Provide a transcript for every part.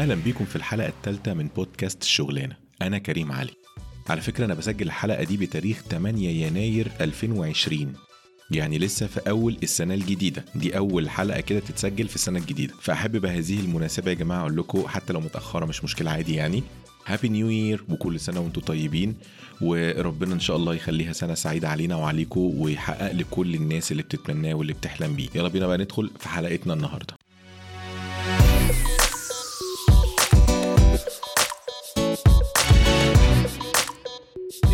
أهلا بيكم في الحلقة الثالثة من بودكاست الشغلانه أنا كريم علي. على فكرة أنا بسجل الحلقة دي بتاريخ 8 يناير 2020 يعني لسه في أول السنة الجديدة. دي أول حلقة كده تتسجل في السنة الجديدة. فأحب بهذه المناسبة يا جماعة أقول لكم حتى لو متأخرة مش مشكلة عادي يعني. هابي نيو يير وكل سنة وأنتم طيبين. وربنا إن شاء الله يخليها سنة سعيدة علينا وعليكم ويحقق لكل الناس اللي بتتمناه واللي بتحلم بيه. يلا بينا بقى ندخل في حلقتنا النهارده.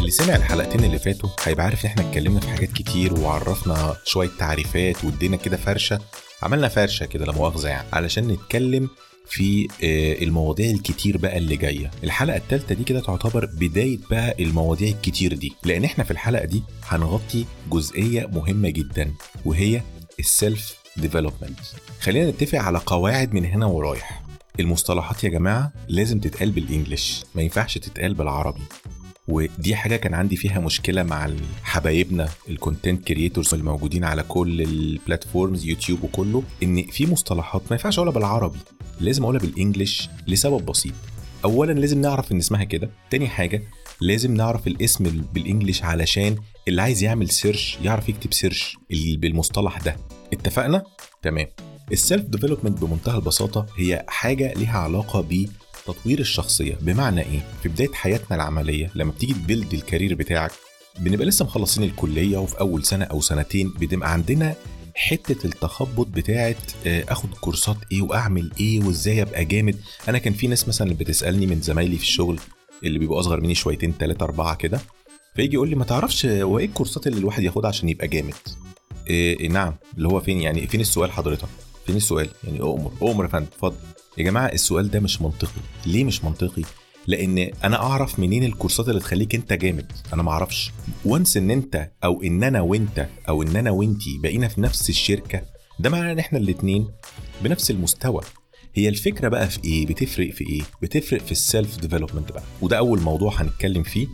اللي سمع الحلقتين اللي فاتوا هيبقى عارف إن إحنا اتكلمنا في حاجات كتير وعرفنا شوية تعريفات وادينا كده فرشة. عملنا فرشة كده لا مؤاخذة يعني علشان نتكلم في آه، المواضيع الكتير بقى اللي جاية. الحلقة الثالثه دي كده تعتبر بداية بقى المواضيع الكتير دي لأن إحنا في الحلقة دي هنغطي جزئية مهمة جدا وهي ال self development خلينا نتفق على قواعد من هنا ورايح. المصطلحات يا جماعة لازم تتقال بال English ما ينفعش تتقال بالعربي. ودي حاجة كان عندي فيها مشكلة مع حبايبنا ال content creators الموجودين على كل ال platforms يوتيوب وكله إن في مصطلحات ما ينفعش أقولها بالعربي لازم أقولها بال English لسبب بسيط. اولا لازم نعرف إن اسمها كده تاني حاجة لازم نعرف الاسم بال English علشان اللي عايز يعمل search يعرف يكتب search بالمصطلح ده. اتفقنا؟ تمام. ال self development بمنتهى البساطة هي حاجة ليها علاقة تطوير الشخصية بمعنى إيه؟ في بداية حياتنا العملية لما بتيجي تبيلد الكارير بتاعك بنبقى لسه مخلصين الكلية وفي أول سنة أو سنتين بتبقى عندنا حتة التخبط بتاعه آه، آخد كورسات إيه وأعمل إيه وإزاي أبقى جامد؟ أنا كان في ناس مثلا بتسألني من زمايلي في الشغل اللي بيبقوا أصغر مني شويتين ثلاثة أربعة كده فيجي يقول لي ما تعرفش هو إيه الكورسات اللي الواحد ياخدها عشان يبقى جامد؟ إيه, إيه نعم اللي هو فين يعني فين السؤال حضرتك؟ فين السؤال؟ يعني أؤمر أؤمر يا فندم اتفضل. يا جماعة السؤال ده مش منطقي. ليه مش منطقي؟ لأن أنا أعرف منين الكورسات اللي تخليك أنت جامد. أنا ما أعرفش. وانس إن أنت أو إن أنا وأنت أو إن أنا وأنتي بقينا في نفس الشركة ده معناه إن إحنا الاتنين بنفس المستوى. هي الفكرة بقى في إيه؟ بتفرق في إيه؟ بتفرق في ال self development بقى. وده أول موضوع هنتكلم فيه.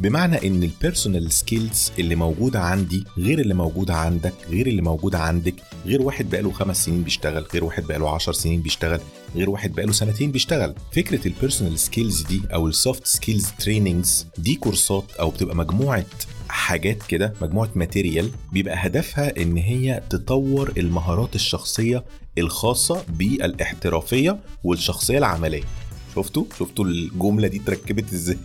بمعنى إن ال personal skills اللي موجوده عندي غير اللي موجوده عندك غير اللي موجوده عندك. غير واحد بقاله خمس سنين بيشتغل غير واحد بقاله عشر سنين بيشتغل غير واحد بقاله سنتين بيشتغل. فكرة ال personal skills دي أو ال soft skills trainings دي كورسات أو بتبقى مجموعة حاجات كده مجموعة material بيبقى هدفها إن هي تطور المهارات الشخصية الخاصة بالإحترافية والشخصية العملية. شفتوا؟ شفتوا الجملة دي اتركبت إزاي؟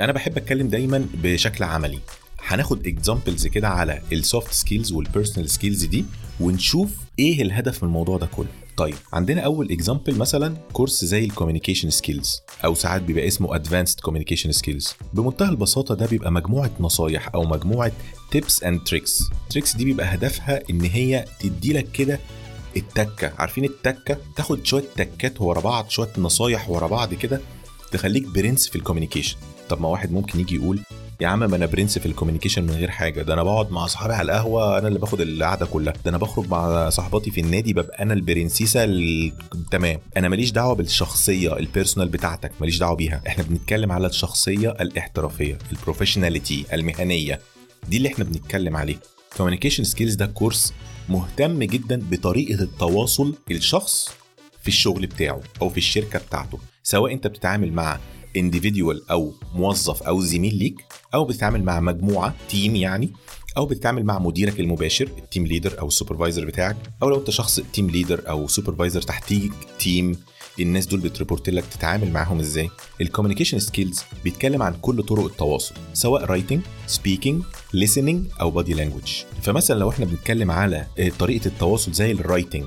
أنا بحب أتكلم دايما بشكل عملي. هناخد examples كده على ال soft skills وال personal skills دي ونشوف إيه الهدف من الموضوع ده كله. طيب عندنا أول example مثلا كورس زي ال communication skills أو ساعات بيبقى اسمه advanced communication skills بمنتهى البساطة ده بيبقى مجموعة نصايح أو مجموعة tips and tricks tricks دي بيبقى هدفها إن هي تدي لك كده التكة. عارفين التكة؟ تاخد شوية تكات ورا بعض شوية نصايح ورا بعض كده تخليك prince في ال communication طب ما واحد ممكن يجي يقول يا عم ما أنا prince في ال communication من غير حاجة ده أنا بقعد مع اصحابي على القهوة أنا اللي باخد القعدة كلها ده أنا بخرج مع صاحباتي في النادي ببقى أنا البرنسيسة ال... تمام. أنا ماليش دعوة بالشخصية ال personal بتاعتك ماليش دعوة بيها. إحنا بنتكلم على الشخصية الاحترافية ال professionality المهنية. دي اللي إحنا بنتكلم عليه communication skills ده كورس مهتم جدا بطريقة التواصل الشخص في الشغل بتاعه أو في الشركة بتاعته سواء أنت بتتعامل مع individual أو موظف أو زميل ليك أو بتتعامل مع مجموعة team يعني أو بتتعامل مع مديرك المباشر ال team leader أو ال supervisor بتاعك أو لو أنت شخص team leader أو supervisor تحتيك team الناس دول بت report لك تتعامل معاهم إزاي. ال communication skills بيتكلم عن كل طرق التواصل سواء writing speaking listening أو body language فمثلا لو إحنا بنتكلم على طريقة التواصل زي ال writing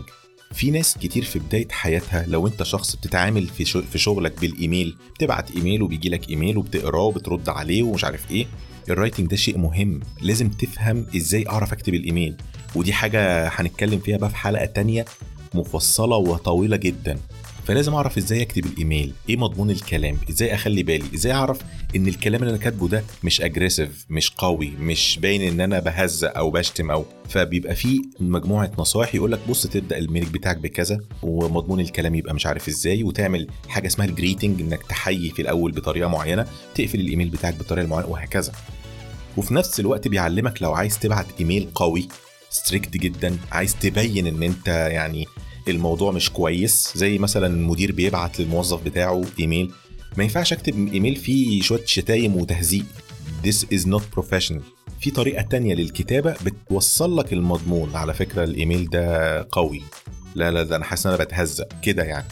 في ناس كتير في بداية حياتها لو انت شخص بتتعامل في في شغلك بالإيميل بتبعت إيميل وبيجي لك إيميل وبتقراه وبترد عليه ومش عارف إيه ال writing ده شيء مهم. لازم تفهم إزاي أعرف أكتب الإيميل. ودي حاجة هنتكلم فيها بقى في حلقة تانية مفصلة وطويلة جدا. فلازم أعرف إزاي أكتب الإيميل إيه مضمون الكلام إزاي أخلي بالي إزاي أعرف إن الكلام اللي أنا كاتبه ده مش aggressive مش قوي مش باين إن أنا بهزق أو بشتم أو فبيبقى في مجموعة نصائح يقول لك بص تبدأ ال mail بتاعك بكذا ومضمون الكلام يبقى مش عارف إزاي وتعمل حاجة اسمها ال greeting إنك تحيي في الأول بطريقة معينة تقفل الإيميل بتاعك بطريقة معينة وهكذا. وفي نفس الوقت بيعلمك لو عايز تبعت إيميل قوي strict جدا عايز تبين إن أنت يعني الموضوع مش كويس. زي مثلا المدير بيبعت للموظف بتاعه إيميل ما ينفعش أكتب إيميل فيه شوية شتايم وتهزيق. This is not professional. في طريقة تانية للكتابة بتوصل لك المضمون. على فكرة الإيميل ده قوي. لا لا ده أنا حاسس إن أنا بتهزق. كده يعني.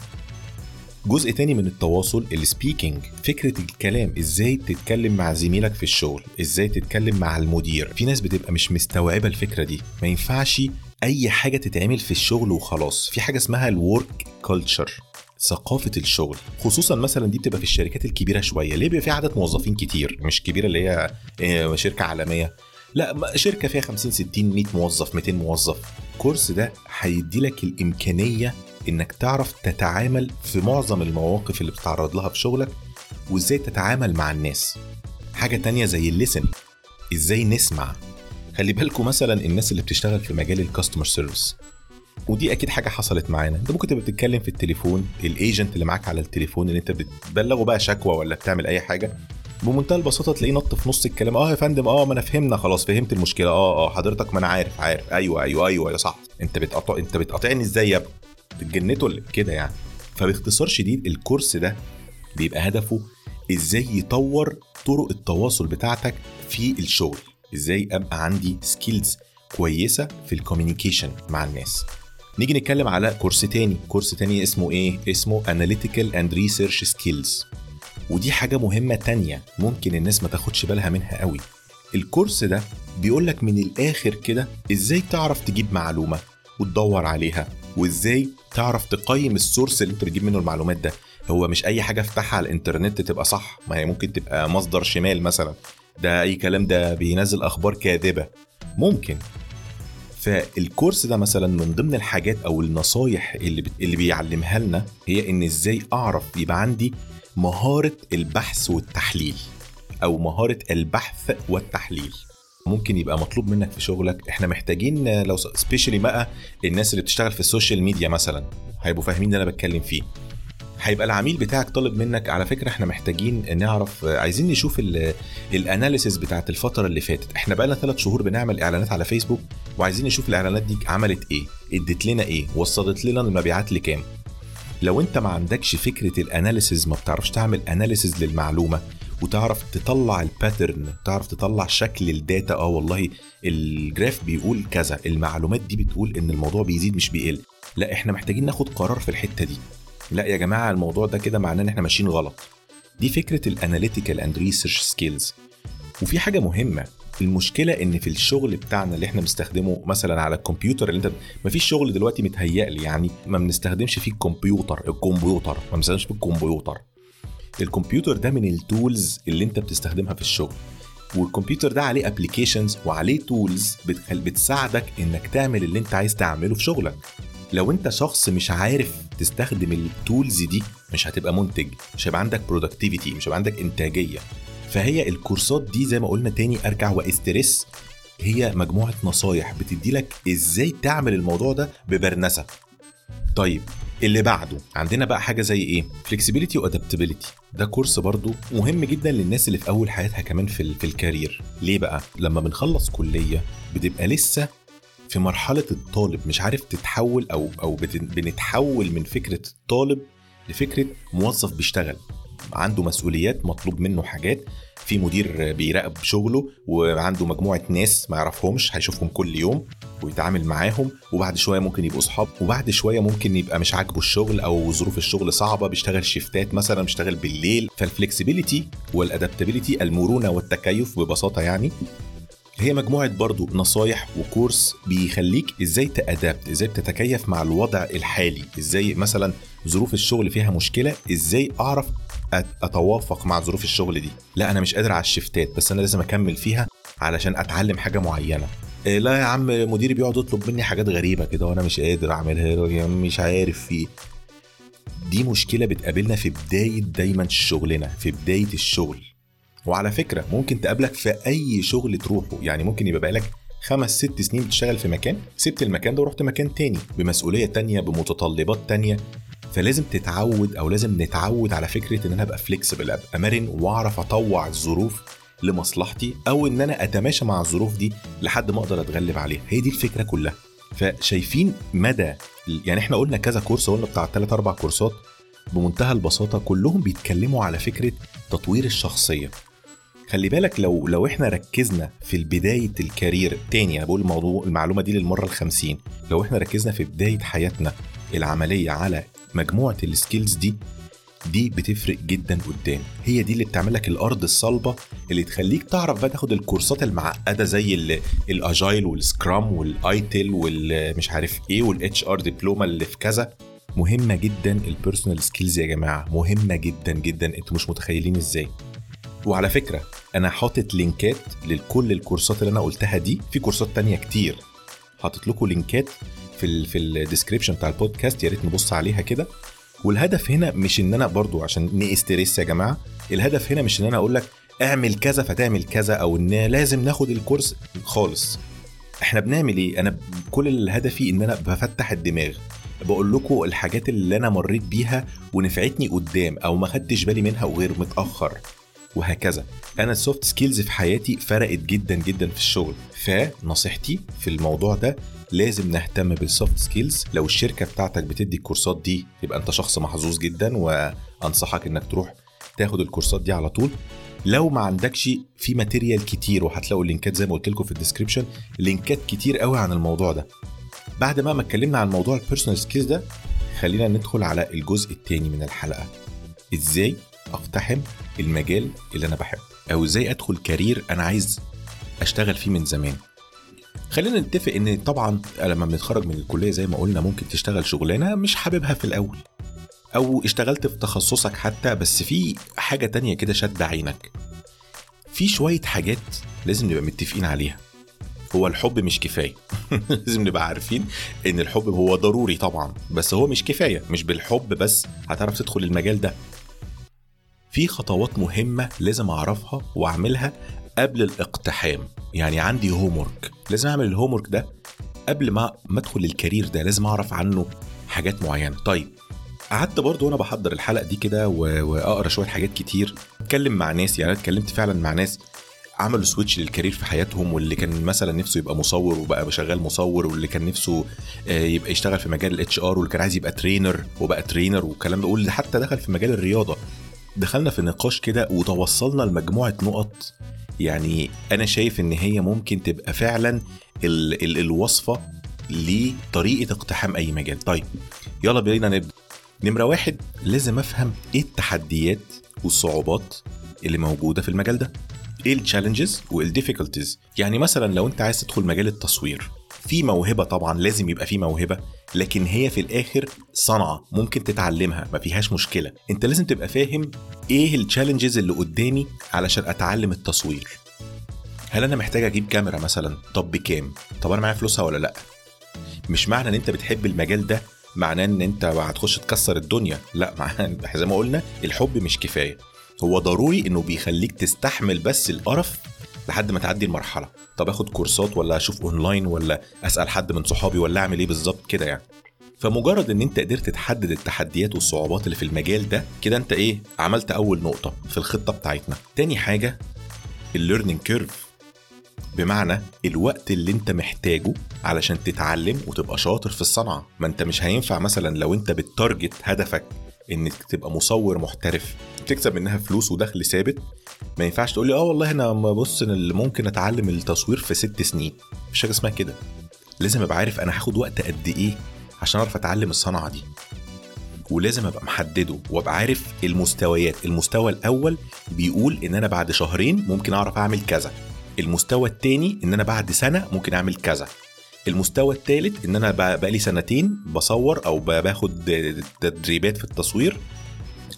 جزء تاني من التواصل ال speaking. فكرة الكلام. إزاي تتكلم مع زميلك في الشغل؟ إزاي تتكلم مع المدير؟ في ناس بتبقى مش مستوعبة الفكرة دي. ما ينفعش أي حاجة تتعمل في الشغل وخلاص. في حاجة اسمها ال work culture ثقافة الشغل. خصوصا مثلا دي بتبقى في الشركات الكبيرة شوية. ليه بيبقى في عدد موظفين كتير؟ مش كبيرة اللي هي آه، شركة عالمية. لا شركة فيها 50 60 100 موظف 200 موظف. الكورس ده هيدي لك الإمكانية إنك تعرف تتعامل في معظم المواقف اللي بتتعرض لها في شغلك وإزاي تتعامل مع الناس. حاجة تانية زي ال listen إزاي نسمع خلي بالكم مثلا الناس اللي بتشتغل في مجال ال customer service ودي أكيد حاجة حصلت معانا. أنت ممكن تبقى بتتكلم في التليفون ال agent اللي معاك على التليفون اللي أنت بتبلغه بقى شكوى ولا بتعمل أي حاجة بمنتهى البساطة تلاقيه نط في نص الكلام. آه يا فندم آه ما أنا فهمنا خلاص فهمت المشكلة. آه آه حضرتك ما أنا عارف عارف. أيوه أيوه أيوه يا صح أنت بتقطع أنت بتقاطعني إزاي يا ابني؟ بتجنته ولا كده يعني؟ فباختصار شديد الكورس ده بيبقى هدفه إزاي يطور طرق التواصل بتاعتك في الشغل. إزاي ابقى عندي skills كويسة في ال communication مع الناس. نيجي نتكلم على كورس تاني. كورس تاني اسمه إيه؟ اسمه Analytical and Research Skills. ودي حاجة مهمة تانية ممكن الناس ما تاخدش بالها منها قوي. الكورس ده بيقولك من الآخر كده إزاي تعرف تجيب معلومة وتدور عليها وإزاي تعرف تقيم السورس اللي أنت بتجيب منه المعلومات ده. هو مش أي حاجة افتحها على الإنترنت تبقى صح ما هي ممكن تبقى مصدر شمال مثلا. ده أي كلام ده بينزل أخبار كاذبة. ممكن. فالكورس ده مثلا من ضمن الحاجات أو النصايح اللي. اللي بيعلمها لنا هي إن إزاي أعرف يبقى عندي مهارة البحث والتحليل أو مهارة البحث والتحليل. ممكن يبقى مطلوب منك في شغلك. إحنا محتاجين لو specially بقى الناس اللي بتشتغل في ال social media مثلا هيبقوا فاهمين اللي أنا بتكلم فيه. هيبقى العميل بتاعك طالب منك. على فكرة إحنا محتاجين نعرف عايزين نشوف ال analysis بتاعت الفترة اللي فاتت. إحنا بقى لنا ثلاث شهور بنعمل إعلانات على فيسبوك وعايزين نشوف الإعلانات دي عملت إيه إدت لنا إيه وصلت لنا المبيعات لكام. لو أنت ما عندكش فكرة ال analysis ما بتعرفش تعمل analysis للمعلومة وتعرف تطلع ال pattern تعرف تطلع شكل ال data آه والله ال graph بيقول كذا المعلومات دي بتقول إن الموضوع بيزيد مش بيقل. لا إحنا محتاجين ناخد قرار في الحتة دي. لا يا جماعة الموضوع ده كده معناه إن إحنا ماشيين غلط. دي فكرة ال analytical and research skills وفي حاجة مهمة المشكلة إن في الشغل بتاعنا اللي إحنا بنستخدمه مثلا على الكمبيوتر اللي أنت ما فيش شغل دلوقتي متهيألي يعني ما بنستخدمش فيه الكمبيوتر الكمبيوتر ما بنستخدمش فيه الكمبيوتر. الكمبيوتر ده من ال tools اللي أنت بتستخدمها في الشغل. والكمبيوتر ده عليه applications وعليه tools بتساعدك إنك تعمل اللي أنت عايز تعمله في شغلك. لو انت شخص مش عارف تستخدم ال tools دي مش هتبقى منتج مش هيبقى عندك productivity مش هيبقى عندك إنتاجية. فهي الكورسات دي زي ما قلنا تاني أرجع و stress هي مجموعة نصايح بتدي لك إزاي تعمل الموضوع ده ببرنسة. طيب اللي بعده عندنا بقى حاجة زي إيه؟ flexibility و adaptability ده كورس برضو مهم جدا للناس اللي في أول حياتها كمان في في ال career ليه بقى؟ لما بنخلص كلية بتبقى لسه في مرحلة الطالب مش عارف تتحول أو أو بنتحول من فكرة الطالب لفكرة موظف بيشتغل. عنده مسؤوليات مطلوب منه حاجات في مدير بيراقب شغله وعنده مجموعة ناس ما يعرفهمش هيشوفهم كل يوم ويتعامل معاهم وبعد شوية ممكن يبقوا اصحاب وبعد شوية ممكن يبقى مش عاجبه الشغل أو ظروف الشغل صعبة بيشتغل shift ات مثلا بيشتغل بالليل. فال flexibility وال adaptability المرونة والتكيف ببساطة يعني هي مجموعة برضو نصايح وكورس بيخليك إزاي ت adapt إزاي تتكيف مع الوضع الحالي إزاي مثلا ظروف الشغل فيها مشكلة إزاي أعرف أتوافق مع ظروف الشغل دي. لا أنا مش قادر على ال shift ات بس أنا لازم أكمل فيها علشان أتعلم حاجة معينة. إيه لا يا عم مديري بيقعد يطلب مني حاجات غريبة كده وأنا مش قادر أعملها يا مش عارف في دي مشكلة بتقابلنا في بداية دايما شغلنا في بداية الشغل. وعلى فكرة ممكن تقابلك في أي شغل تروحه. يعني ممكن يبقى بقالك خمس ست سنين بتشتغل في مكان سبت المكان ده ورحت مكان تاني بمسؤولية تانية بمتطلبات تانية. فلازم تتعود أو لازم نتعود على فكرة إن أنا أبقى فليكسبل أبقى مرن وأعرف أطوع الظروف لمصلحتي أو إن أنا أتماشى مع الظروف دي لحد ما أقدر أتغلب عليها. هي دي الفكرة كلها. فشايفين مدى يعني إحنا قلنا كذا كورس قلنا بتاع ثلاث أربع كورسات. بمنتهى البساطة كلهم بيتكلموا على فكرة تطوير الشخصية. خلي بالك لو لو إحنا ركزنا في بداية ال career تاني أنا بقول الموضوع المعلومة دي للمرة الخمسين لو إحنا ركزنا في بداية حياتنا العملية على مجموعة ال skills دي دي بتفرق جدا قدام. هي دي اللي بتعمل لك الأرض الصلبة اللي تخليك تعرف بقى تاخد الكورسات المعقدة زي ال Agile وال Scrum وال ITIL والمش عارف إيه وال HR diploma اللي في كذا. مهمة جدا ال personal skills يا جماعة مهمة جدا جدا. أنتوا مش متخيلين إزاي. وعلى فكرة أنا حاطط link ات لكل الكورسات اللي أنا قلتها دي في كورسات تانية كتير. حاطط لكم link ات في ال في ال description بتاع البودكاست يا ريت نبص عليها كده. والهدف هنا مش إن أنا برضو عشان ن stress يا جماعة الهدف هنا مش إن أنا أقول لك اعمل كذا فتعمل كذا أو إن لازم ناخد الكورس خالص. إحنا بنعمل إيه؟ أنا كل هدفي إن أنا بفتح الدماغ. بقول لكم الحاجات اللي أنا مريت بيها ونفعتني قدام أو ما خدتش بالي منها غير متأخر. وهكذا. أنا ال soft skills في حياتي فرقت جدا جدا في الشغل فنصيحتي في الموضوع ده لازم نهتم بال soft skills لو الشركة بتاعتك بتدي الكورسات دي يبقى أنت شخص محظوظ جدا وأنصحك إنك تروح تاخد الكورسات دي على طول. لو ما عندكش في material كتير وهتلاقوا ال link ات زي ما قلت لكم في ال description link ات كتير قوي عن الموضوع ده. بعد ما اتكلمنا عن موضوع ال personal skills ده خلينا ندخل على الجزء الثاني من الحلقة. إزاي أقتحم المجال اللي أنا بحبه. أو إزاي أدخل كارير أنا عايز أشتغل فيه من زمان. خلينا نتفق إن طبعا لما بنتخرج من الكلية زي ما قلنا ممكن تشتغل شغلانة مش حاببها في الأول. أو اشتغلت في تخصصك حتى بس في حاجة تانية كده شد عينك. في شوية حاجات لازم نبقى متفقين عليها. هو الحب مش كفاية. لازم نبقى عارفين إن الحب هو ضروري طبعا. بس هو مش كفاية. مش بالحب بس. هتعرف تدخل المجال ده. في خطوات مهمة لازم أعرفها وأعملها قبل الاقتحام. يعني عندي homework لازم أعمل ال homework ده قبل ما أدخل ال career ده. لازم أعرف عنه حاجات معينة. طيب قعدت برضو وأنا بحضر الحلقة دي كده واقرا شوية حاجات كتير. أتكلم مع ناس يعني اتكلمت فعلا مع ناس عملوا switch لل career في حياتهم واللي كان مثلا نفسه يبقى مصور وبقى شغال مصور واللي كان نفسه يبقى يشتغل في مجال ال HR واللي كان عايز يبقى trainer وبقى trainer والكلام ده. واللي حتى دخل في مجال الرياضة. دخلنا في نقاش كده وتوصلنا لمجموعة نقط. يعني أنا شايف إن هي ممكن تبقى فعلا ال ال الوصفة لطريقة اقتحام أي مجال. طيب يلا بينا نبدأ. نمرة واحد لازم أفهم إيه التحديات والصعوبات اللي موجودة في المجال ده؟ إيه ال challenges وال difficulties يعني مثلا لو أنت عايز تدخل مجال التصوير في موهبة طبعا لازم يبقى في موهبة. لكن هي في الآخر صنعة ممكن تتعلمها ما فيهاش مشكلة. انت لازم تبقى فاهم إيه التشالنجز اللي قدامي علشان أتعلم التصوير. هل أنا محتاج أجيب كاميرا مثلا؟ طب بكام؟ طب أنا معايا فلوسها ولا لأ؟ مش معنى إن أنت بتحب المجال ده معناه إن أنت هتخش تكسر الدنيا. لأ زي ما قلنا الحب مش كفاية. هو ضروري إنه بيخليك تستحمل بس القرف لحد ما تعدي المرحلة. طب آخد كورسات ولا أشوف أونلاين ولا أسأل حد من صحابي ولا أعمل إيه بالظبط كده يعني؟ فمجرد إن أنت قدرت تحدد التحديات والصعوبات اللي في المجال ده كده أنت إيه؟ عملت أول نقطة في الخطة بتاعتنا. تاني حاجة ال learning curve بمعنى الوقت اللي أنت محتاجه علشان تتعلم وتبقى شاطر في الصنعة. ما أنت مش هينفع مثلا لو أنت ب target هدفك إنك تبقى مصور محترف. تكسب منها فلوس ودخل ثابت. ما ينفعش تقول لي آه والله أنا بص اللي ممكن أتعلم التصوير في ست سنين. مفيش حاجة اسمها كده. لازم أبقى عارف أنا هاخد وقت قد إيه عشان أعرف أتعلم الصنعة دي. ولازم أبقى محدده وأبقى عارف المستويات. المستوى الأول بيقول إن أنا بعد شهرين ممكن أعرف أعمل كذا. المستوى الثاني إن أنا بعد سنة ممكن أعمل كذا. المستوى الثالث إن أنا بقالي سنتين بصور أو باخد تدريبات في التصوير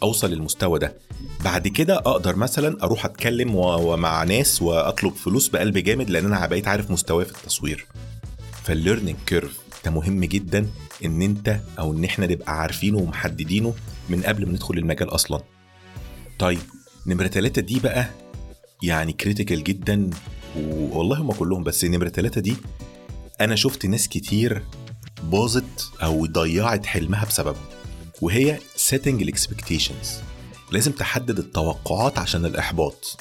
أوصل للمستوى ده. بعد كده أقدر مثلا أروح أتكلم مع ناس وأطلب فلوس بقلب جامد لأن أنا بقيت عارف مستواي في التصوير. فال learning curve ده مهم جدا إن أنت أو إن إحنا نبقى عارفينه ومحددينه من قبل ما ندخل المجال أصلا. طيب نمرة ثلاثة دي بقى يعني critical جدا والله هم كلهم بس نمرة ثلاثة دي أنا شفت ناس كتير باظت أو ضيعت حلمها بسببها وهي setting ال expectations لازم تحدد التوقعات عشان الإحباط.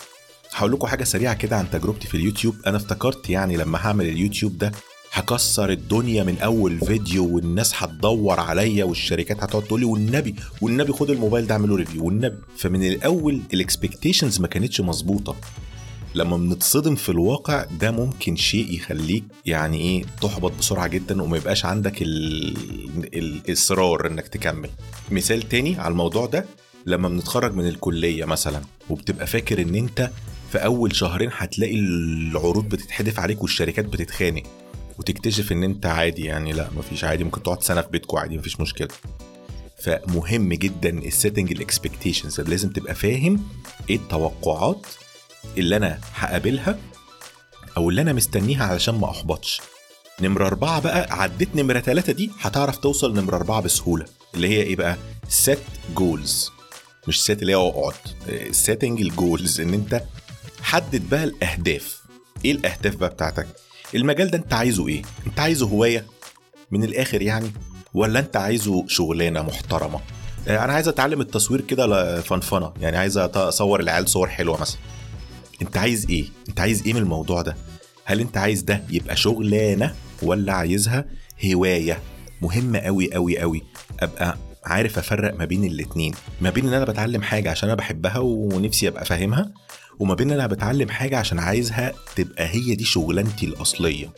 هقول لكم حاجة سريعة كده عن تجربتي في اليوتيوب. أنا افتكرت يعني لما هعمل اليوتيوب ده هكسر الدنيا من أول فيديو والناس هتدور عليا والشركات هتقعد تقول لي والنبي والنبي خد الموبايل ده اعمله review والنبي. فمن الأول ال expectations ما كانتش مظبوطة. لما بنتصدم في الواقع ده ممكن شيء يخليك يعني إيه تحبط بسرعة جدا وما يبقاش عندك ال... الإصرار إنك تكمل. مثال تاني على الموضوع ده لما بنتخرج من الكلية مثلا وبتبقى فاكر إن أنت في أول شهرين هتلاقي العروض بتتحدف عليك والشركات بتتخانق وتكتشف إن أنت عادي يعني لأ مفيش عادي ممكن تقعد سنة في بيتكم عادي مفيش مشكلة. فمهم جدا ال setting ال expectations لازم تبقى فاهم إيه التوقعات اللي أنا هقابلها أو اللي أنا مستنيها علشان ما أحبطش نمرة أربعة بقى عديت نمرة ثلاثة دي هتعرف توصل نمرة أربعة بسهولة اللي هي إيه بقى؟ set goals مش set اللي هي أقعد setting الجولز إن أنت حدد بقى الأهداف إيه الأهداف بقى بتاعتك؟ المجال ده أنت عايزه إيه؟ أنت عايزه هواية من الآخر يعني ولا أنت عايزه شغلانة محترمة؟ أنا عايز أتعلم التصوير كده فنفنة يعني عايز أصور العيال صور حلوة مثلا انت عايز إيه؟ انت عايز إيه من الموضوع ده؟ هل انت عايز ده يبقى شغلانة ولا عايزها هواية؟ مهمه قوي قوي قوي أبقى عارف أفرق ما بين الاتنين. ما بين إن أنا بتعلم حاجة عشان أنا بحبها ونفسي أبقى فاهمها وما بين إن أنا بتعلم حاجة عشان عايزها تبقى هي دي شغلانتي الأصلية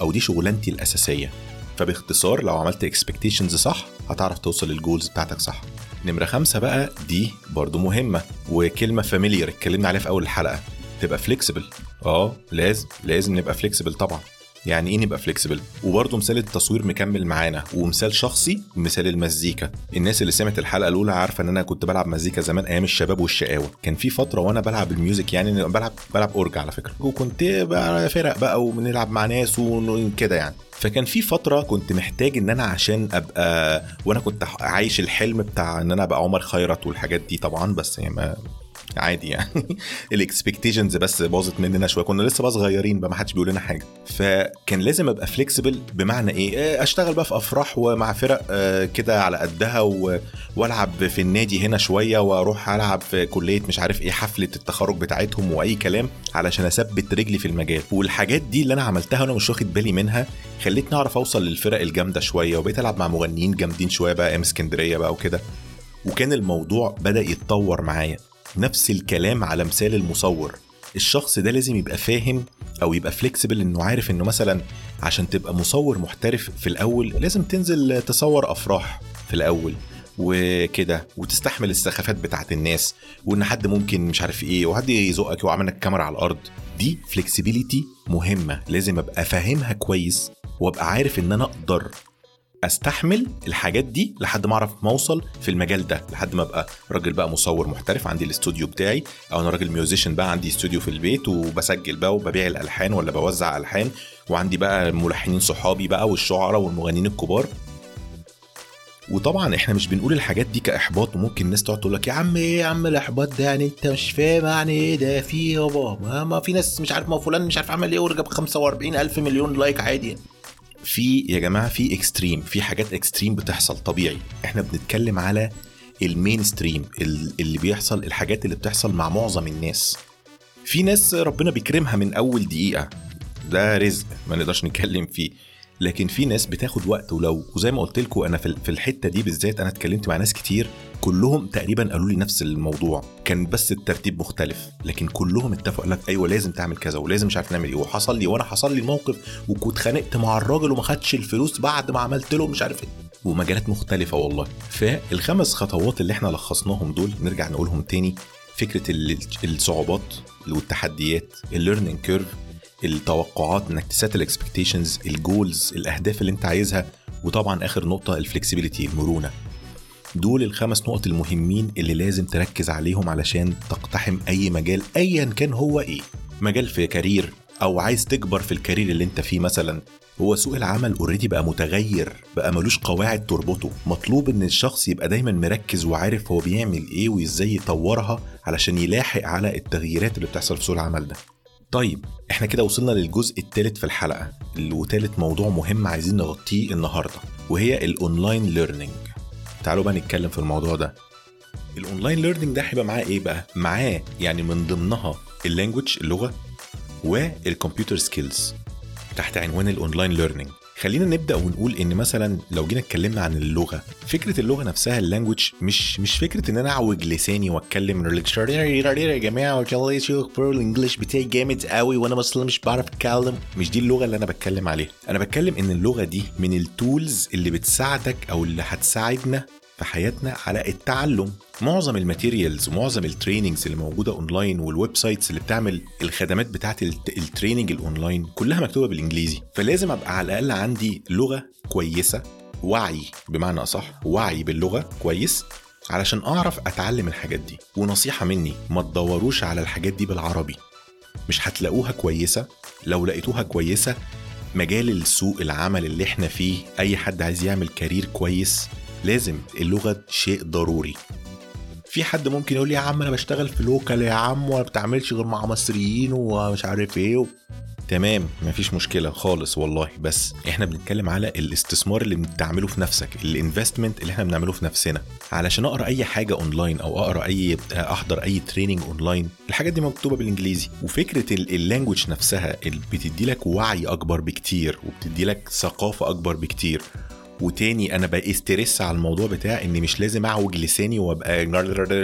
أو دي شغلانتي الأساسية. فباختصار لو عملت expectations صح هتعرف توصل لل goals بتاعتك صح. نمرة خمسة بقى دي برضو مهمة. وكلمة familiar اتكلمنا عليها في أول الحلقة. تبقى flexible آه لازم لازم نبقى flexible طبعا. يعني إيه نبقى flexible وبرضه مثال التصوير مكمل معانا ومثال شخصي مثال المزيكا. الناس اللي سمعت الحلقة الأولى عارفة إن أنا كنت بلعب مزيكا زمان أيام الشباب والشقاوة. كان في فترة وأنا بلعب ال music يعني بلعب بلعب أورج على فكرة. وكنت بقى فرق بقى وبنلعب مع ناس وكده يعني. فكان في فترة كنت محتاج إن أنا عشان أبقى وأنا كنت عايش الحلم بتاع إن أنا أبقى عمر خيرت والحاجات دي طبعا بس يعني ما عادي يعني. ال expectations بس باظت مننا شوية. كنا لسه بقى صغيرين بقى ما حدش بيقول لنا حاجة. فكان لازم أبقى flexible بمعنى إيه؟ أشتغل بقى في أفراح ومع فرق كده على قدها وألعب في النادي هنا شوية وأروح ألعب في كلية مش عارف إيه حفلة التخرج بتاعتهم وأي كلام علشان أثبت رجلي في المجال. والحاجات دي اللي أنا عملتها وأنا مش واخد بالي منها خلتني أعرف أوصل للفرق الجامدة شوية. وبقيت ألعب مع مغنيين جامدين شوية بقى أيام اسكندرية بقى وكده. وكان الموضوع بدأ يتطور معايا. نفس الكلام على مثال المصور. الشخص ده لازم يبقى فاهم أو يبقى flexible إنه عارف إنه مثلا عشان تبقى مصور محترف في الأول لازم تنزل تصور أفراح في الأول وكده وتستحمل السخافات بتاعت الناس وإن حد ممكن مش عارف إيه وحد يزقك منك الكاميرا على الأرض. دي flexibility مهمة لازم أبقى فاهمها كويس وأبقى عارف إن أنا أقدر أستحمل الحاجات دي لحد ما أعرف ما أوصل في المجال ده لحد ما أبقى راجل بقى مصور محترف عندي الاستوديو بتاعي أو أنا راجل musician بقى عندي استوديو في البيت وبسجل بقى وببيع الألحان ولا بوزع ألحان وعندي بقى ملحنين صحابي بقى والشعراء والمغنيين الكبار. وطبعا إحنا مش بنقول الحاجات دي كإحباط وممكن الناس تقعد تقول لك يا عم إيه يا عم الإحباط ده يعني أنت مش فاهم يعني إيه ده في يابا ما, في ناس مش عارف ما فلان مش عارف عمل إيه ورجع ب 45 ألف مليون like عادي في يا جماعة في extreme في حاجات extreme بتحصل طبيعي. إحنا بنتكلم على ال mainstream اللي بيحصل الحاجات اللي بتحصل مع معظم الناس. في ناس ربنا بيكرمها من أول دقيقة. ده رزق ما نقدرش نتكلم فيه. لكن في ناس بتاخد وقت ولو وزي ما قلت لكم أنا في الحتة دي بالذات أنا اتكلمت مع ناس كتير كلهم تقريبا قالوا لي نفس الموضوع. كان بس الترتيب مختلف لكن كلهم اتفقوا لك أيوه لازم تعمل كذا ولازم مش عارف نعمل إيه وحصل لي وأنا حصل لي الموقف وكنت اتخانقت مع الراجل وما خدش الفلوس بعد ما عملت له مش عارف إيه. ومجالات مختلفة والله. فالخمس خطوات اللي إحنا لخصناهم دول نرجع نقولهم تاني فكرة الصعوبات والتحديات ال learning curve التوقعات إنك ت set ال expectations ال goals الأهداف اللي أنت عايزها وطبعا آخر نقطة ال flexibility المرونة. دول الخمس نقط المهمين اللي لازم تركز عليهم علشان تقتحم أي مجال ايا كان هو إيه. مجال في career أو عايز تكبر في ال career اللي أنت فيه مثلا. هو سوق العمل already بقى متغير بقى ملوش قواعد تربطه. مطلوب إن الشخص يبقى دايما مركز وعارف هو بيعمل إيه وإزاي يطورها علشان يلاحق على التغييرات اللي بتحصل في سوق العمل ده. طيب إحنا كده وصلنا للجزء الثالث في الحلقة وثالث موضوع مهم عايزين نغطيه النهارده وهي ال online learning تعالوا بقى نتكلم في الموضوع ده. ال online learning ده هيبقى معاه إيه بقى؟ معاه يعني من ضمنها ال language اللغة وال computer skills تحت عنوان ال online learning خلينا نبدأ ونقول إن مثلا لو جينا اتكلمنا عن اللغة فكرة اللغة نفسها ال language مش مش فكرة إن أنا أعوج لساني وأتكلم يا جماعة ال English بتاعي جامد قوي وأنا أصلا مش بعرف أتكلم. مش دي اللغة اللي أنا بتكلم عليها. أنا بتكلم إن اللغة دي من ال tools اللي بتساعدك أو اللي هتساعدنا في حياتنا على التعلم. معظم ال materials ومعظم ال trainings اللي موجودة اونلاين وال websites اللي بتعمل الخدمات بتاعه ال training ال online كلها مكتوبة بالإنجليزي. فلازم أبقى على الأقل عندي لغة كويسة وعي بمعنى أصح وعي باللغة كويس علشان أعرف أتعلم الحاجات دي. ونصيحة مني ما تدوروش على الحاجات دي بالعربي. مش هتلاقوها كويسة. لو لقيتوها كويسة مجال السوق العمل اللي إحنا فيه أي حد عايز يعمل career كويس لازم اللغة شيء ضروري. في حد ممكن يقول لي يا عم أنا بشتغل في local يا عم وما بتعملش غير مع مصريين ومش عارف إيه و... تمام مفيش مشكلة خالص والله بس إحنا بنتكلم على الاستثمار اللي بتعمله في نفسك ال investment اللي إحنا بنعمله في نفسنا. علشان أقرأ أي حاجة اونلاين أو أقرأ أي أحضر أي training online الحاجات دي مكتوبة بالإنجليزي. وفكرة ال language نفسها اللي بتدي لك وعي أكبر بكتير وبتدي لك ثقافة أكبر بكتير. وتاني أنا بقى stress على الموضوع بتاع اني مش لازم اعوج لساني وابقى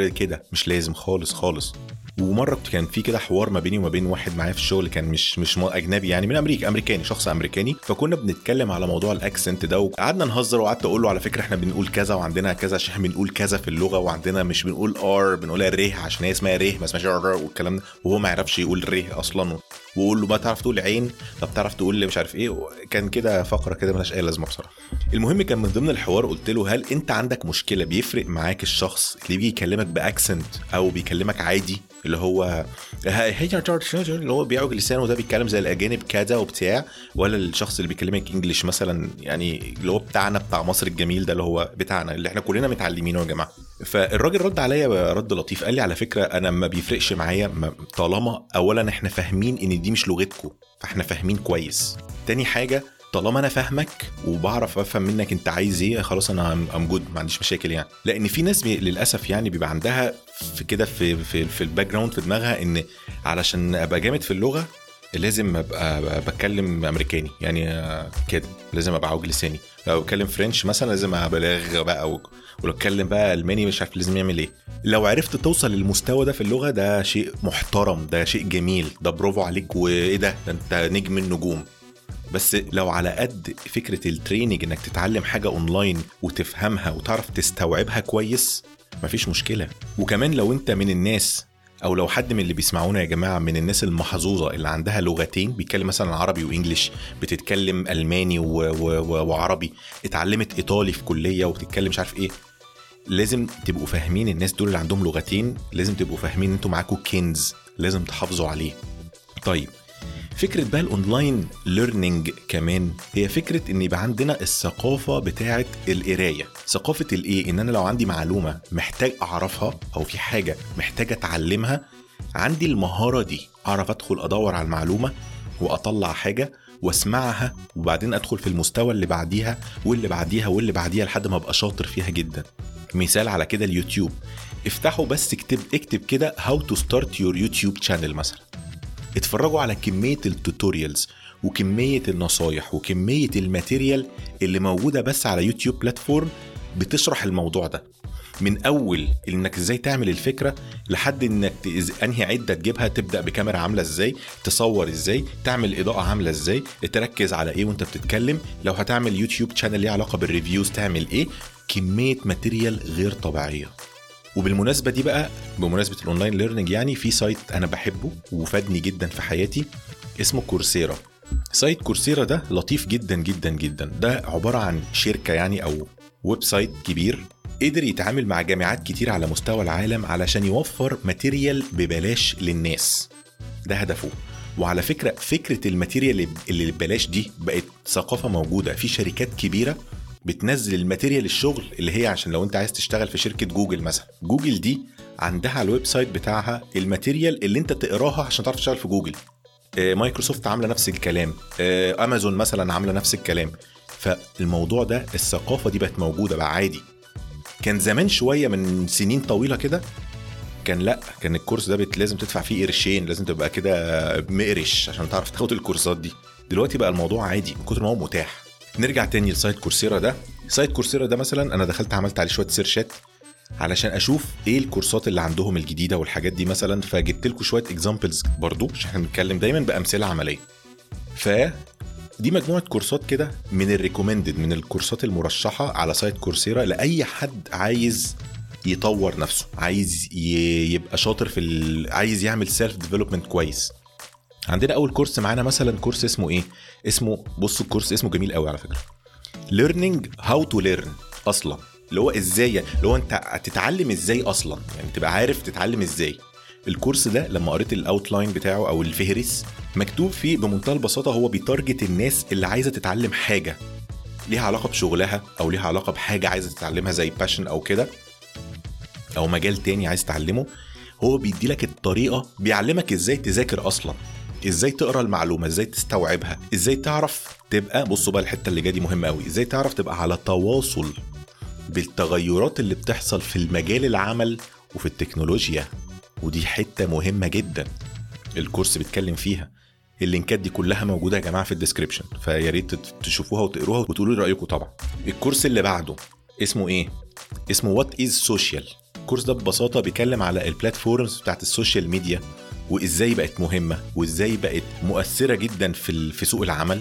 كده. مش لازم خالص خالص. ومرة كان في كده حوار ما بيني وما بين واحد معايا في الشغل كان مش مش أجنبي يعني من أمريكا أمريكاني شخص أمريكاني. فكنا بنتكلم على موضوع ال accent ده وقعدنا نهزر وقعدت أقول له على فكرة إحنا بنقول كذا وعندنا كذا عشان إحنا بنقول كذا في اللغة وعندنا مش بنقول R بنقولها ره عشان هي اسمها ره ما اسمهاش R والكلام ده. وهو ما يعرفش يقول ره أصلا. واقول له ما تعرف تقول عين؟ طب تعرف تقول لي مش عارف إيه؟ كان كده فقرة كده ملهاش أي لازمة بصراحة. المهم كان من ضمن الحوار قلت له هل أنت عندك مشكلة بيفرق معاك الشخص اللي بيجي يكلمك بأكسنت أو بيكلمك عادي؟ اللي هو هي اللي هو بيعوج لسانه ده بيتكلم زي الأجانب كذا وبتاع ولا الشخص اللي بيكلمك انجلش مثلا يعني اللي هو بتاعنا بتاع مصر الجميل ده اللي هو بتاعنا اللي إحنا كلنا متعلمينه يا جماعة. فالراجل رد عليا رد لطيف قال لي على فكرة أنا ما بيفرقش معايا طالما اولا إحنا فاهمين إن دي مش لغتكم فإحنا فاهمين كويس. تاني حاجة طالما أنا فاهمك وبعرف أفهم منك أنت عايز إيه خلاص أنا I'm good ما عنديش مشاكل يعني. لأن في ناس للأسف يعني بيبقى عندها في كده في في, في ال background في دماغها إن علشان أبقى جامد في اللغة لازم أبقى بتكلم أمريكاني يعني كده لازم أبقى عوج لساني. لو بتكلم French مثلا لازم ابالغ بقى ولو أتكلم بقى ألماني مش عارف لازم يعمل إيه. لو عرفت توصل للمستوى ده في اللغة ده شيء محترم ده شيء جميل ده برافو عليك وإيه ده؟ ده أنت نجم النجوم. بس لو على قد فكرة ال training إنك تتعلم حاجة اونلاين وتفهمها وتعرف تستوعبها كويس مفيش مشكلة. وكمان لو أنت من الناس أو لو حد من اللي بيسمعونا يا جماعة من الناس المحظوظة اللي عندها لغتين بيتكلم مثلا عربي و English بتتكلم ألماني و... و... وعربي اتعلمت إيطالي في كلية وبتتكلم مش عارف إيه لازم تبقوا فاهمين الناس دول اللي عندهم لغتين لازم تبقوا فاهمين أنتوا معاكم كنز لازم تحافظوا عليه. طيب فكرة بقى ال online learning كمان هي فكرة إن يبقى عندنا الثقافة بتاعة القراية. ثقافة الايه إن أنا لو عندي معلومة محتاج أعرفها أو في حاجة محتاج أتعلمها عندي المهارة دي أعرف أدخل أدور على المعلومة وأطلع حاجة وأسمعها وبعدين أدخل في المستوى اللي بعديها واللي بعديها واللي بعديها لحد ما أبقى شاطر فيها جدا. مثال على كده اليوتيوب. افتحوا بس اكتب اكتب كده how to start your YouTube channel مثلا. اتفرجوا على كمية ال tutorials وكمية النصايح وكمية ال material اللي موجودة بس على يوتيوب platform بتشرح الموضوع ده. من أول إنك إزاي تعمل الفكرة لحد إنك أنهي عدة تجيبها تبدأ بكاميرا عاملة إزاي تصور إزاي تعمل إضاءة عاملة إزاي تركز على إيه وأنت بتتكلم. لو هتعمل YouTube channel ليه علاقة بال reviews تعمل إيه؟ كمية material غير طبيعية. وبالمناسبة دي بقى بمناسبة ال online learning يعني في site أنا بحبه وفادني جدا في حياتي اسمه Coursera site Coursera ده لطيف جدا جدا جدا. ده عبارة عن شركة يعني أو website كبير قدر يتعامل مع جامعات كتير على مستوى العالم علشان يوفر material ببلاش للناس. ده هدفه. وعلى فكرة فكرة ال material اللي ببلاش دي بقت ثقافة موجودة. في شركات كبيرة بتنزل ال material الشغل اللي هي عشان لو انت عايز تشتغل في شركة جوجل مثلا. جوجل دي عندها على ال website بتاعها ال material اللي انت تقراها عشان تعرف تشتغل في Google. Microsoft عاملة نفس الكلام. أمازون مثلا عاملة نفس الكلام. فالموضوع ده الثقافة دي بقت موجودة بقى عادي. كان زمان شوية من سنين طويلة كده كان لأ كان ال course ده لازم تدفع فيه قرشين لازم تبقى كده مقرش عشان تعرف تاخد ال course ات دي. دلوقتي بقى الموضوع عادي من كتر ما هو متاح. نرجع تاني ل site Coursera ده. site Coursera ده مثلا أنا دخلت عملت عليه شوية search ات علشان أشوف إيه ال course ات اللي عندهم الجديدة والحاجات دي مثلا فجبت لكم شوية examples برضو عشان إحنا بنتكلم دايما بأمثلة عملية. ف دي مجموعة course ات كده من ال recommended من ال course ات المرشحة على site Coursera لأي حد عايز يطور نفسه عايز يبقى شاطر في ال... عايز يعمل self development كويس. عندنا أول course معانا مثلا course اسمه إيه؟ اسمه بصوا ال course اسمه جميل قوي على فكرة. Learning how to learn أصلا. اللي هو إزاي اللي هو أنت هتتعلم إزاي أصلا. يعني تبقى عارف تتعلم إزاي. الكورس ده لما قريت ال outline بتاعه أو الفهرس مكتوب فيه بمنتهى البساطة هو بي target الناس اللي عايزة تتعلم حاجة. ليها علاقة بشغلها أو ليها علاقة بحاجة عايزة تتعلمها زي passion أو كده أو مجال تاني عايز تتعلمه. هو بيدي لك الطريقة بيعلمك إزاي تذاكر أصلا. إزاي تقرا المعلومة إزاي تستوعبها إزاي تعرف تبقى بصوا بقى الحتة اللي جاية مهمة قوي إزاي تعرف تبقى على تواصل بالتغيرات اللي بتحصل في المجال العمل وفي التكنولوجيا. ودي حتة مهمة جدا الكورس بيتكلم فيها. اللينكات دي كلها موجودة يا جماعة في ال description فيا ريت تشوفوها وتقروها وتقولوا لي رأيكم طبعا. الكورس اللي بعده اسمه إيه؟ اسمه what is social الكورس ده ببساطة بيتكلم على ال platforms بتاعت ال social media وإزاي بقت مهمة وإزاي بقت مؤثرة جدا في في سوق العمل.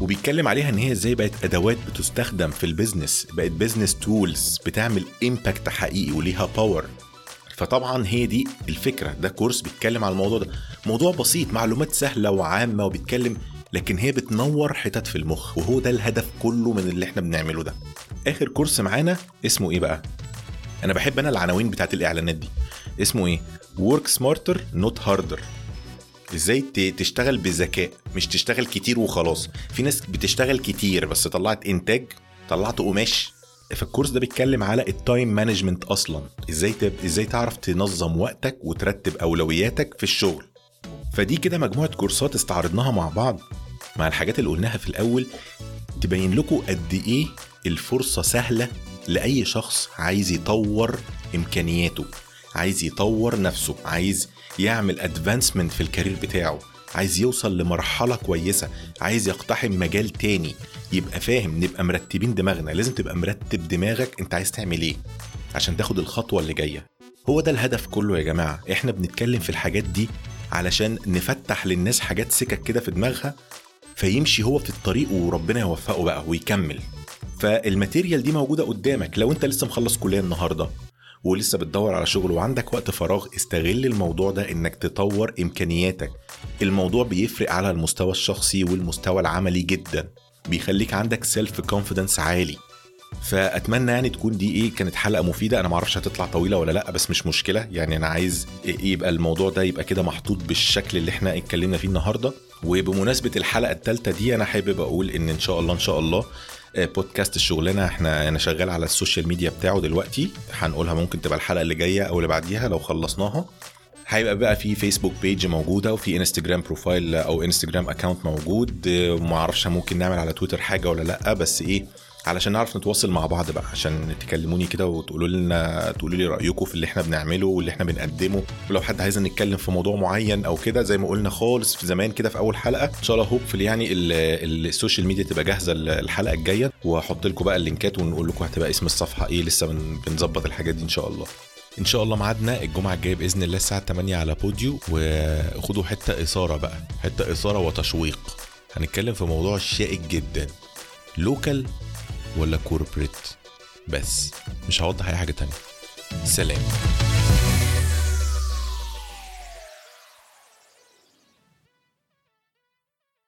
وبيتكلم عليها إن هي إزاي بقت أدوات بتستخدم في ال business بقت business tools بتعمل impact حقيقي وليها power فطبعا هي دي الفكرة ده كورس بيتكلم على الموضوع ده. موضوع بسيط معلومات سهلة وعامة وبيتكلم لكن هي بتنور حتت في المخ وهو ده الهدف كله من اللي إحنا بنعمله ده. آخر كورس معانا اسمه إيه بقى؟ أنا بحب أنا العناوين بتاعت الإعلانات دي. اسمه إيه؟ Work smarter not harder. إزاي تشتغل بذكاء مش تشتغل كتير وخلاص. في ناس بتشتغل كتير بس طلعت إنتاج طلعت قماش. فالكورس ده بيتكلم على ال time management أصلا. إزاي تب... إزاي تعرف تنظم وقتك وترتب أولوياتك في الشغل. فدي كده مجموعة كورسات استعرضناها مع بعض. مع الحاجات اللي قلناها في الأول تبين لكم قد إيه الفرصة سهلة لأي شخص عايز يطور إمكانياته. عايز يطور نفسه عايز يعمل advancement في ال career بتاعه عايز يوصل لمرحلة كويسة عايز يقتحم مجال تاني. يبقى فاهم نبقى مرتبين دماغنا لازم تبقى مرتب دماغك انت عايز تعمل إيه عشان تاخد الخطوة اللي جاية. هو ده الهدف كله يا جماعة. إحنا بنتكلم في الحاجات دي علشان نفتح للناس حاجات سكك كده في دماغها فيمشي هو في الطريق وربنا يوفقه بقى ويكمل. فالماتيريال دي موجودة قدامك. لو انت لسه مخلص كلية النهاردة ولسه بتدور على شغل وعندك وقت فراغ استغل الموضوع ده إنك تطور إمكانياتك. الموضوع بيفرق على المستوى الشخصي والمستوى العملي جدا بيخليك عندك self confidence عالي. فأتمنى يعني تكون دي إيه كانت حلقة مفيدة. أنا معرفش هتطلع طويلة ولا لأ بس مش مشكلة. يعني أنا عايز يبقى الموضوع ده يبقى كده محطوط بالشكل اللي إحنا اتكلمنا فيه النهارده. وبمناسبة الحلقة الثالثه دي أنا حابب أقول إن إن شاء الله إن شاء الله بودكاست الشغلانة. إحنا أنا شغال على ال social media بتاعه دلوقتي. هنقولها ممكن تبقى الحلقة اللي جاية أو اللي بعديها لو خلصناها. هيبقى بقى في فيسبوك page موجودة وفي انستجرام profile أو انستجرام account موجود. ما أعرفش ممكن نعمل على تويتر حاجة ولا لأ بس إيه علشان نعرف نتواصل مع بعض بقى عشان تكلموني كده وتقولوا لنا تقولوا لي رأيكم في اللي إحنا بنعمله واللي إحنا بنقدمه. ولو حد عايز نتكلم في موضوع معين أو كده زي ما قلنا خالص في زمان كده في أول حلقة إن شاء الله hopeful يعني ال social media تبقى جاهزة الحلقة الجاية. وهحط لكم بقى اللينكات ونقول لكم هتبقى اسم الصفحة إيه لسه بنظبط الحاجات دي إن شاء الله. إن شاء الله ميعادنا الجمعة الجاية بإذن الله الساعة 8 على بوديو. وخدوا حتة إثارة بقى حتة إثارة وتشويق. هنتكلم في موضوع شائك جدا. local ولا corporate بس مش هوضح أي حاجة تانية. سلام.